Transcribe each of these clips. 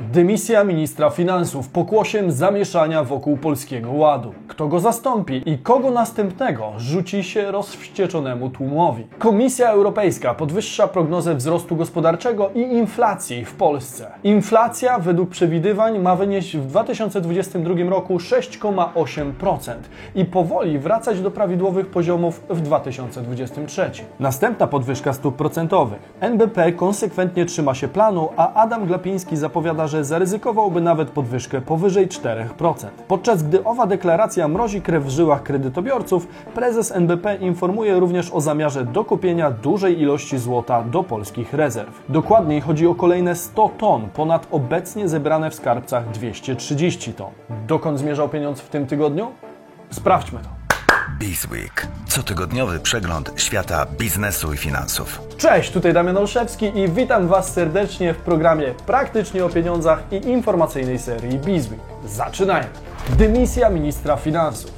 Dymisja ministra finansów pokłosiem zamieszania wokół Polskiego Ładu. Kto go zastąpi i kogo następnego rzuci się rozwścieczonemu tłumowi? Komisja Europejska podwyższa prognozę wzrostu gospodarczego i inflacji w Polsce. Inflacja według przewidywań ma wynieść w 2022 roku 6,8% i powoli wracać do prawidłowych poziomów w 2023. Następna podwyżka stóp procentowych. NBP konsekwentnie trzyma się planu, a Adam Glapiński zapowiada, że zaryzykowałby nawet podwyżkę powyżej 4%. Podczas gdy owa deklaracja mrozi krew w żyłach kredytobiorców, prezes NBP informuje również o zamiarze dokupienia dużej ilości złota do polskich rezerw. Dokładniej chodzi o kolejne 100 ton, ponad obecnie zebrane w skarbcach 230 ton. Dokąd zmierzał pieniądz w tym tygodniu? Sprawdźmy to. Bizweek. Cotygodniowy przegląd świata biznesu i finansów. Cześć, tutaj Damian Olszewski i witam Was serdecznie w programie Praktycznie o pieniądzach i informacyjnej serii Bizweek. Zaczynajmy. Dymisja ministra finansów.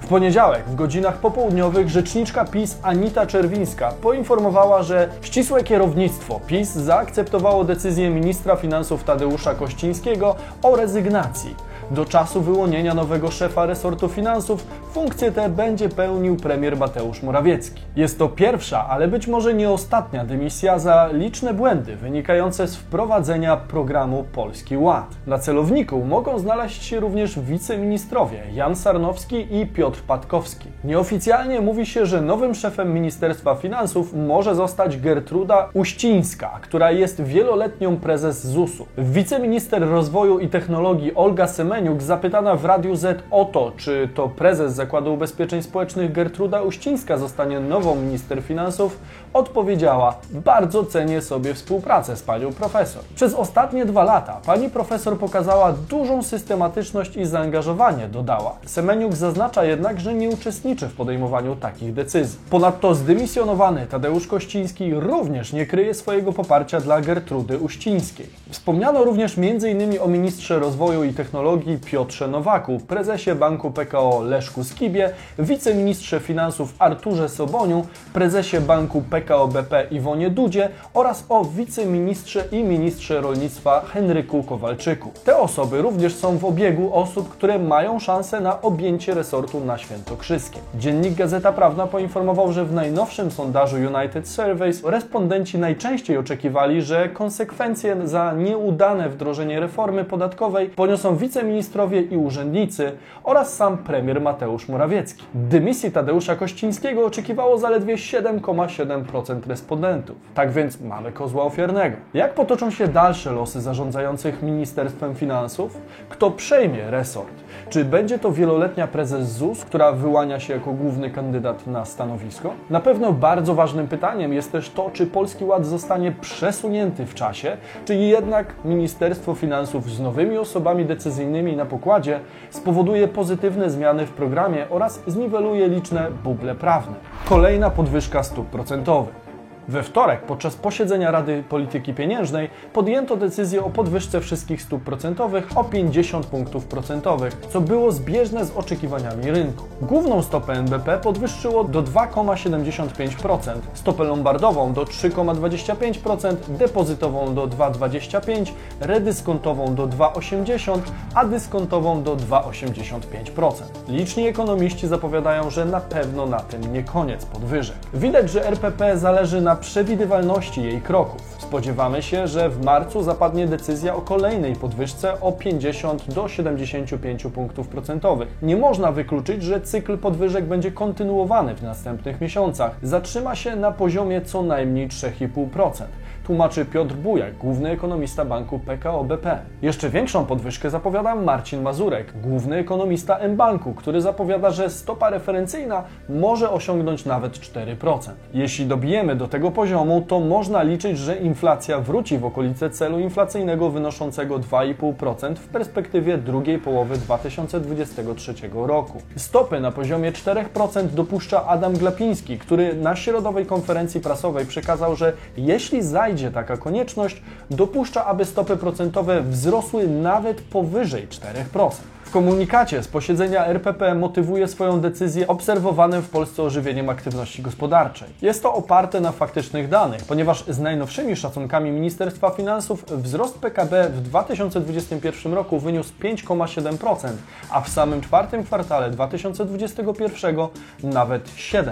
W poniedziałek w godzinach popołudniowych rzeczniczka PiS Anita Czerwińska poinformowała, że ścisłe kierownictwo PiS zaakceptowało decyzję ministra finansów Tadeusza Kościńskiego o rezygnacji. Do czasu wyłonienia nowego szefa resortu finansów funkcję tę będzie pełnił premier Mateusz Morawiecki. Jest to pierwsza, ale być może nie ostatnia dymisja za liczne błędy wynikające z wprowadzenia programu Polski Ład. Na celowniku mogą znaleźć się również wiceministrowie Jan Sarnowski i Piotr Patkowski. Nieoficjalnie mówi się, że nowym szefem Ministerstwa Finansów może zostać Gertruda Uścińska, która jest wieloletnią prezes ZUS-u. Wiceminister Rozwoju i Technologii Olga Semeniuk zapytana w Radiu Z o to, czy to prezes Zakładu Ubezpieczeń Społecznych Gertruda Uścińska zostanie nową minister finansów, odpowiedziała: Bardzo cenię sobie współpracę z panią profesor. Przez ostatnie dwa lata pani profesor pokazała dużą systematyczność i zaangażowanie, dodała. Semeniuk zaznacza jednak, że nie uczestniczy w podejmowaniu takich decyzji. Ponadto zdymisjonowany Tadeusz Kościński również nie kryje swojego poparcia dla Gertrudy Uścińskiej. Wspomniano również m.in. o ministrze rozwoju i technologii Piotrze Nowaku, prezesie banku PKO Leszku Skibie, wiceministrze finansów Arturze Soboniu, prezesie banku PKO BP Iwonie Dudzie oraz o wiceministrze i ministrze rolnictwa Henryku Kowalczyku. Te osoby również są w obiegu osób, które mają szansę na objęcie resortu na Świętokrzyskiem. Dziennik Gazeta Prawna poinformował, że w najnowszym sondażu United Surveys respondenci najczęściej oczekiwali, że konsekwencje za nieudane wdrożenie reformy podatkowej poniosą wiceministrowie i urzędnicy oraz sam premier Mateusz Morawiecki. Dymisji Tadeusza Kościńskiego oczekiwało zaledwie 7,7% respondentów. Tak więc mamy kozła ofiarnego. Jak potoczą się dalsze losy zarządzających Ministerstwem Finansów? Kto przejmie resort? Czy będzie to wieloletnia prezes ZUS, która wyłania się jako główny kandydat na stanowisko? Na pewno bardzo ważnym pytaniem jest też to, czy Polski Ład zostanie przesunięty w czasie, czy jednak Ministerstwo Finansów z nowymi osobami decyzyjnymi na pokładzie spowoduje pozytywne zmiany w programie oraz zniweluje liczne buble prawne. Kolejna podwyżka stóp procentowych. We wtorek, podczas posiedzenia Rady Polityki Pieniężnej, podjęto decyzję o podwyżce wszystkich stóp procentowych o 50 punktów procentowych, co było zbieżne z oczekiwaniami rynku. Główną stopę NBP podwyższyło do 2,75%, stopę lombardową do 3,25%, depozytową do 2,25%, redyskontową do 2,80%, a dyskontową do 2,85%. Liczni ekonomiści zapowiadają, że na pewno na tym nie koniec podwyżek. Widać, że RPP zależy na przewidywalności jej kroków. Spodziewamy się, że w marcu zapadnie decyzja o kolejnej podwyżce o 50 do 75 punktów procentowych. Nie można wykluczyć, że cykl podwyżek będzie kontynuowany w następnych miesiącach. Zatrzyma się na poziomie co najmniej 3,5% tłumaczy Piotr Bujak, główny ekonomista banku PKO BP. Jeszcze większą podwyżkę zapowiada Marcin Mazurek, główny ekonomista mBanku, który zapowiada, że stopa referencyjna może osiągnąć nawet 4%. Jeśli dobijemy do tego poziomu, to można liczyć, że inflacja wróci w okolice celu inflacyjnego wynoszącego 2,5% w perspektywie drugiej połowy 2023 roku. Stopy na poziomie 4% dopuszcza Adam Glapiński, który na środowej konferencji prasowej przekazał, że jeśli zajdzie znajdzie taka konieczność, dopuszcza, aby stopy procentowe wzrosły nawet powyżej 4%. W komunikacie z posiedzenia RPP motywuje swoją decyzję obserwowanym w Polsce ożywieniem aktywności gospodarczej. Jest to oparte na faktycznych danych, ponieważ z najnowszymi szacunkami Ministerstwa Finansów wzrost PKB w 2021 roku wyniósł 5,7%, a w samym czwartym kwartale 2021 nawet 7%.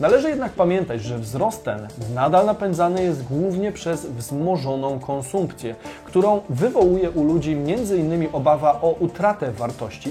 Należy jednak pamiętać, że wzrost ten nadal napędzany jest głównie przez wzmożoną konsumpcję, którą wywołuje u ludzi m.in. obawa o utratę wartości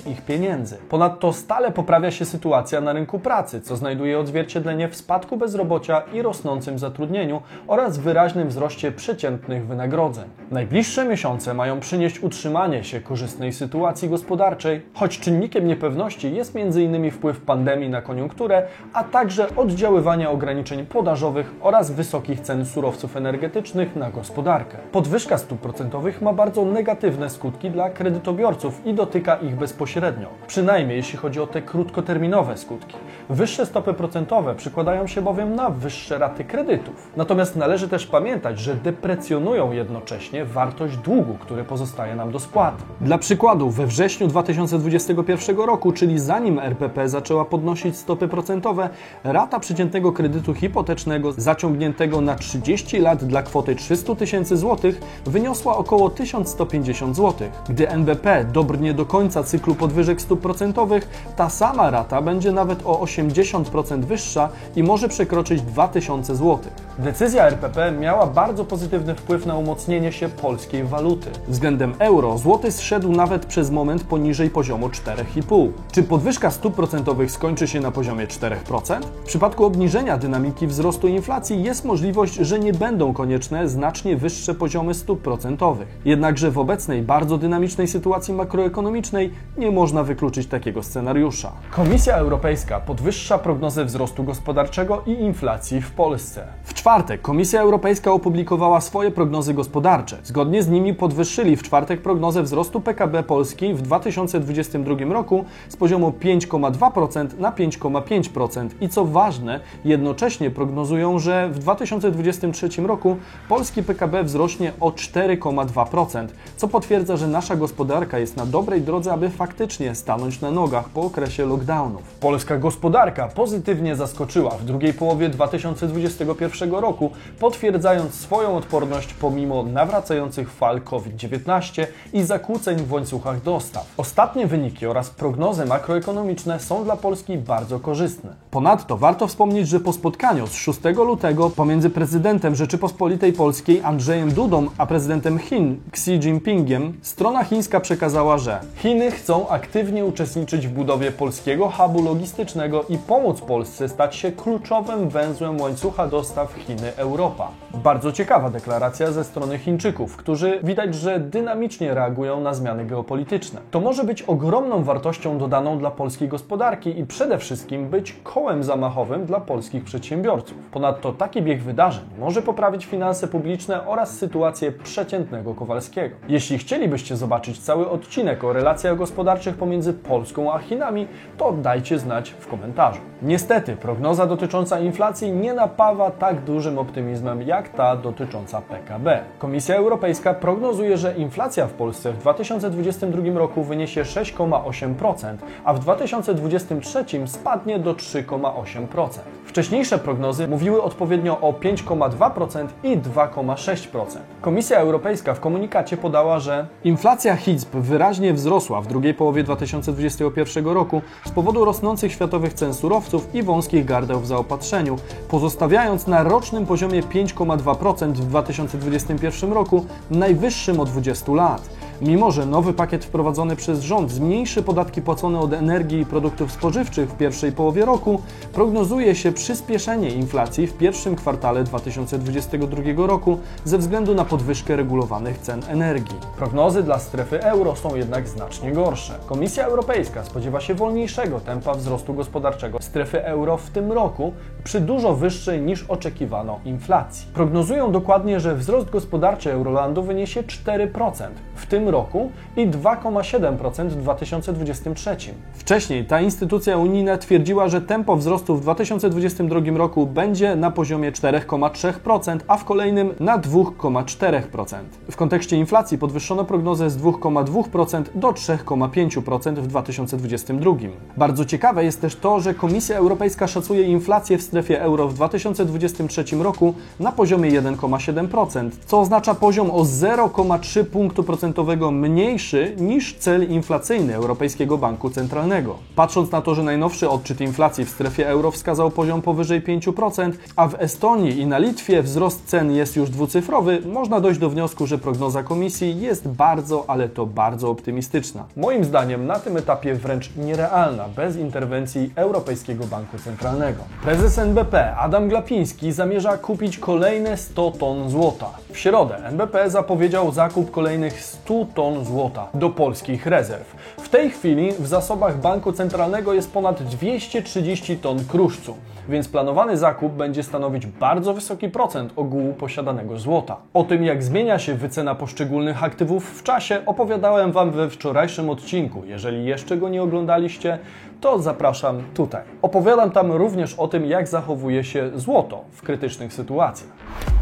ich pieniędzy. Ponadto stale poprawia się sytuacja na rynku pracy, co znajduje odzwierciedlenie w spadku bezrobocia i rosnącym zatrudnieniu oraz wyraźnym wzroście przeciętnych wynagrodzeń. Najbliższe miesiące mają przynieść utrzymanie się korzystnej sytuacji gospodarczej, choć czynnikiem niepewności jest m.in. wpływ pandemii na koniunkturę, a także oddziaływanie ograniczeń podażowych oraz wysokich cen surowców energetycznych na gospodarkę. Podwyżka stóp procentowych ma bardzo negatywne skutki dla kredytobiorców i dotyka ich bezpośrednio, przynajmniej jeśli chodzi o te krótkoterminowe skutki. Wyższe stopy procentowe przykładają się bowiem na wyższe raty kredytów. Natomiast należy też pamiętać, że deprecjonują jednocześnie wartość długu, który pozostaje nam do spłaty. Dla przykładu, we wrześniu 2021 roku, czyli zanim RPP zaczęła podnosić stopy procentowe, rata przeciętnego kredytu hipotecznego zaciągniętego na 30 lat dla kwoty 300 tysięcy złotych wyniosła około 1150 zł. Gdy NBP dobrnie do końca cyklu podwyżek stóp procentowych, ta sama rata będzie nawet o 80% wyższa i może przekroczyć 2000 zł. Decyzja RPP miała bardzo pozytywny wpływ na umocnienie się polskiej waluty. Względem euro złoty zszedł nawet przez moment poniżej poziomu 4,5. Czy podwyżka stóp procentowych skończy się na poziomie 4%? W przypadku obniżenia dynamiki wzrostu inflacji jest możliwość, że nie będą konieczne znacznie wyższe poziomy stóp procentowych. Jednakże w obecnej bardzo dynamicznej sytuacji makroekonomicznej nie można wykluczyć takiego scenariusza. Komisja Europejska podwyższa prognozę wzrostu gospodarczego i inflacji w Polsce. W czwartek Komisja Europejska opublikowała swoje prognozy gospodarcze. Zgodnie z nimi podwyższyli w czwartek prognozę wzrostu PKB Polski w 2022 roku z poziomu 5,2% na 5,5% i co ważne, jednocześnie prognozują, że w 2023 roku polski PKB wzrośnie o 4,2%, co potwierdza, że nasza gospodarka jest na dobrej drodze, aby faktycznie stanąć na nogach po okresie lockdownów. Polska gospodarka pozytywnie zaskoczyła w drugiej połowie 2021 roku, potwierdzając swoją odporność pomimo nawracających fal COVID-19 i zakłóceń w łańcuchach dostaw. Ostatnie wyniki oraz prognozy makroekonomiczne są dla Polski bardzo korzystne. Ponadto warto wspomnieć, że po spotkaniu z 6 lutego pomiędzy prezydentem Rzeczypospolitej Polskiej Andrzejem Dudą a prezydentem Chin Xi Jinpingiem strona chińska przekazała, że Chiny chcą aktywnie uczestniczyć w budowie polskiego hubu logistycznego i pomóc Polsce stać się kluczowym węzłem łańcucha dostaw Chiny-Europa. Bardzo ciekawa deklaracja ze strony Chińczyków, którzy widać, że dynamicznie reagują na zmiany geopolityczne. To może być ogromną wartością dodaną dla polskiej gospodarki i przede wszystkim być kołem zamachowym dla polskich przedsiębiorców. Ponadto taki bieg wydarzeń może poprawić finanse publiczne oraz sytuację przeciętnego Kowalskiego. Jeśli chcielibyście zobaczyć cały odcinek o relacjach gospodarczych pomiędzy Polską a Chinami, to dajcie znać w komentarzu. Niestety, prognoza dotycząca inflacji nie napawa tak dużym optymizmem jak ta dotycząca PKB. Komisja Europejska prognozuje, że inflacja w Polsce w 2022 roku wyniesie 6,8%, a w 2023 spadnie do 3,8%. Wcześniejsze prognozy mówiły odpowiednio o 5,2% i 2,6%. Komisja Europejska w komunikacie podała, że inflacja HICP wyraźnie wzrosła w drugiej połowie 2021 roku z powodu rosnących światowych cen surowców i wąskich gardeł w zaopatrzeniu, pozostawiając na rocznym poziomie 5,2% w 2021 roku najwyższym od 20 lat. Mimo, że nowy pakiet wprowadzony przez rząd zmniejszy podatki płacone od energii i produktów spożywczych w pierwszej połowie roku, prognozuje się przyspieszenie inflacji w pierwszym kwartale 2022 roku ze względu na podwyżkę regulowanych cen energii. Prognozy dla strefy euro są jednak znacznie gorsze. Komisja Europejska spodziewa się wolniejszego tempa wzrostu gospodarczego strefy euro w tym roku przy dużo wyższej niż oczekiwano inflacji. Prognozują dokładnie, że wzrost gospodarczy Eurolandu wyniesie 4%, w w tym roku i 2,7% w 2023. Wcześniej ta instytucja unijna twierdziła, że tempo wzrostu w 2022 roku będzie na poziomie 4,3%, a w kolejnym na 2,4%. W kontekście inflacji podwyższono prognozę z 2,2% do 3,5% w 2022. Bardzo ciekawe jest też to, że Komisja Europejska szacuje inflację w strefie euro w 2023 roku na poziomie 1,7%, co oznacza poziom o 0,3 punktu procentowego mniejszy niż cel inflacyjny Europejskiego Banku Centralnego. Patrząc na to, że najnowszy odczyt inflacji w strefie euro wskazał poziom powyżej 5%, a w Estonii i na Litwie wzrost cen jest już dwucyfrowy, można dojść do wniosku, że prognoza komisji jest bardzo, ale to bardzo optymistyczna. Moim zdaniem na tym etapie wręcz nierealna bez interwencji Europejskiego Banku Centralnego. Prezes NBP Adam Glapiński zamierza kupić kolejne 100 ton złota. W środę NBP zapowiedział zakup kolejnych 100 ton złota do polskich rezerw. W tej chwili w zasobach Banku Centralnego jest ponad 230 ton kruszcu, więc planowany zakup będzie stanowić bardzo wysoki procent ogółu posiadanego złota. O tym, jak zmienia się wycena poszczególnych aktywów w czasie, opowiadałem Wam we wczorajszym odcinku. Jeżeli jeszcze go nie oglądaliście, to zapraszam tutaj. Opowiadam tam również o tym, jak zachowuje się złoto w krytycznych sytuacjach.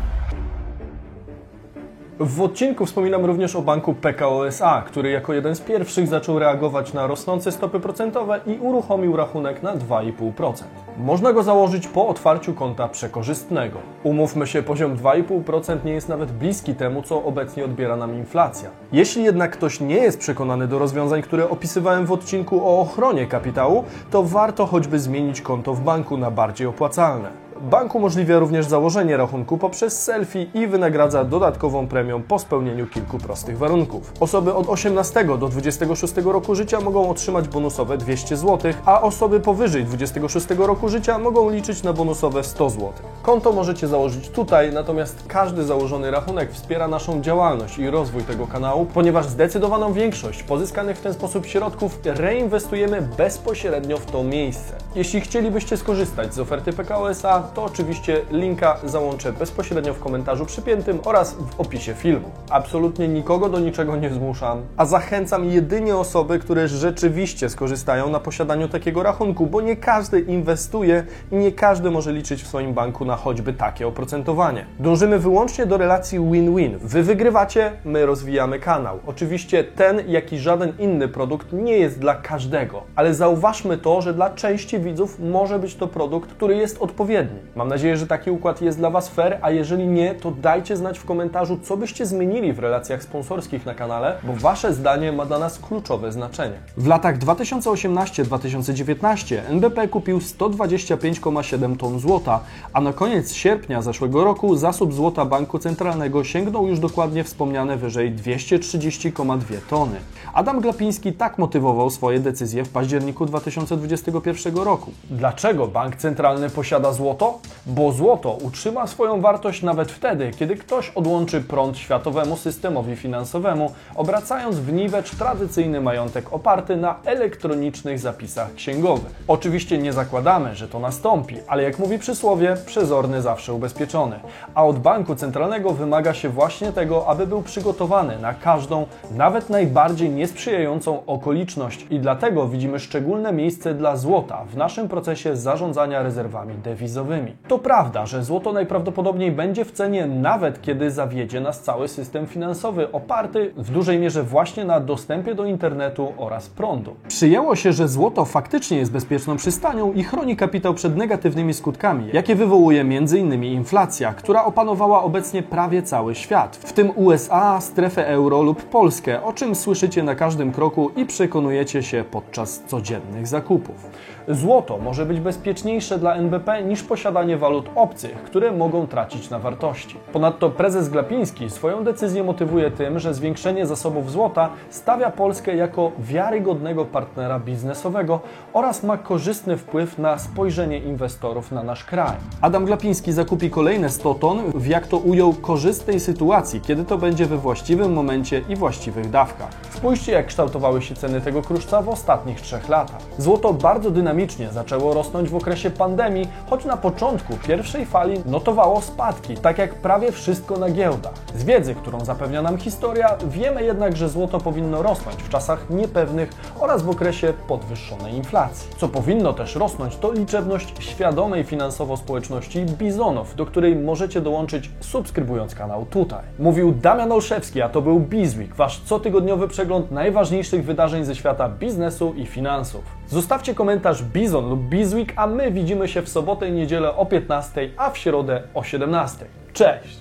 W odcinku wspominam również o banku PKO SA, który jako jeden z pierwszych zaczął reagować na rosnące stopy procentowe i uruchomił rachunek na 2,5%. Można go założyć po otwarciu konta przekorzystnego. Umówmy się, poziom 2,5% nie jest nawet bliski temu, co obecnie odbiera nam inflacja. Jeśli jednak ktoś nie jest przekonany do rozwiązań, które opisywałem w odcinku o ochronie kapitału, to warto choćby zmienić konto w banku na bardziej opłacalne. Bank umożliwia również założenie rachunku poprzez selfie i wynagradza dodatkową premią po spełnieniu kilku prostych warunków. Osoby od 18 do 26 roku życia mogą otrzymać bonusowe 200 zł, a osoby powyżej 26 roku życia mogą liczyć na bonusowe 100 zł. Konto możecie założyć tutaj, natomiast każdy założony rachunek wspiera naszą działalność i rozwój tego kanału, ponieważ zdecydowaną większość pozyskanych w ten sposób środków reinwestujemy bezpośrednio w to miejsce. Jeśli chcielibyście skorzystać z oferty PKO SA, to oczywiście linka załączę bezpośrednio w komentarzu przypiętym oraz w opisie filmu. Absolutnie nikogo do niczego nie zmuszam, a zachęcam jedynie osoby, które rzeczywiście skorzystają na posiadaniu takiego rachunku, bo nie każdy inwestuje i nie każdy może liczyć w swoim banku na choćby takie oprocentowanie. Dążymy wyłącznie do relacji win-win. Wy wygrywacie, my rozwijamy kanał. Oczywiście ten, jak i żaden inny produkt nie jest dla każdego, ale zauważmy to, że dla części widzów może być to produkt, który jest odpowiedni. Mam nadzieję, że taki układ jest dla Was fair, a jeżeli nie, to dajcie znać w komentarzu, co byście zmienili w relacjach sponsorskich na kanale, bo Wasze zdanie ma dla nas kluczowe znaczenie. W latach 2018-2019 NBP kupił 125,7 ton złota, a na koniec sierpnia zeszłego roku zasób złota Banku Centralnego sięgnął już dokładnie wspomniane wyżej 230,2 tony. Adam Glapiński tak motywował swoje decyzje w październiku 2021 roku. Dlaczego Bank Centralny posiada złoto? Bo złoto utrzyma swoją wartość nawet wtedy, kiedy ktoś odłączy prąd światowemu systemowi finansowemu, obracając w niwecz tradycyjny majątek oparty na elektronicznych zapisach księgowych. Oczywiście nie zakładamy, że to nastąpi, ale jak mówi przysłowie, przezorny zawsze ubezpieczony. A od banku centralnego wymaga się właśnie tego, aby był przygotowany na każdą, nawet najbardziej niesprzyjającą okoliczność i dlatego widzimy szczególne miejsce dla złota w naszym procesie zarządzania rezerwami dewizowymi. To prawda, że złoto najprawdopodobniej będzie w cenie nawet kiedy zawiedzie nas cały system finansowy oparty w dużej mierze właśnie na dostępie do internetu oraz prądu. Przyjęło się, że złoto faktycznie jest bezpieczną przystanią i chroni kapitał przed negatywnymi skutkami, jakie wywołuje m.in. inflacja, która opanowała obecnie prawie cały świat, w tym USA, strefę euro lub Polskę, o czym słyszycie na każdym kroku i przekonujecie się podczas codziennych zakupów. Złoto może być bezpieczniejsze dla NBP niż posiadanie walut obcych, które mogą tracić na wartości. Ponadto prezes Glapiński swoją decyzję motywuje tym, że zwiększenie zasobów złota stawia Polskę jako wiarygodnego partnera biznesowego oraz ma korzystny wpływ na spojrzenie inwestorów na nasz kraj. Adam Glapiński zakupi kolejne 100 ton w jak to ujął korzystnej sytuacji, kiedy to będzie we właściwym momencie i właściwych dawkach. Spójrzcie jak kształtowały się ceny tego kruszca w ostatnich trzech latach. Złoto bardzo dynamicznie istotnie zaczęło rosnąć w okresie pandemii, choć na początku pierwszej fali notowało spadki, tak jak prawie wszystko na giełdach. Z wiedzy, którą zapewnia nam historia, wiemy jednak, że złoto powinno rosnąć w czasach niepewnych oraz w okresie podwyższonej inflacji. Co powinno też rosnąć, to liczebność świadomej finansowo społeczności Bizonów, do której możecie dołączyć subskrybując kanał tutaj. Mówił Damian Olszewski, a to był Bizweek, wasz cotygodniowy przegląd najważniejszych wydarzeń ze świata biznesu i finansów. Zostawcie komentarz Bizon lub Bizweek, a my widzimy się w sobotę i niedzielę o 15, a w środę o 17. Cześć!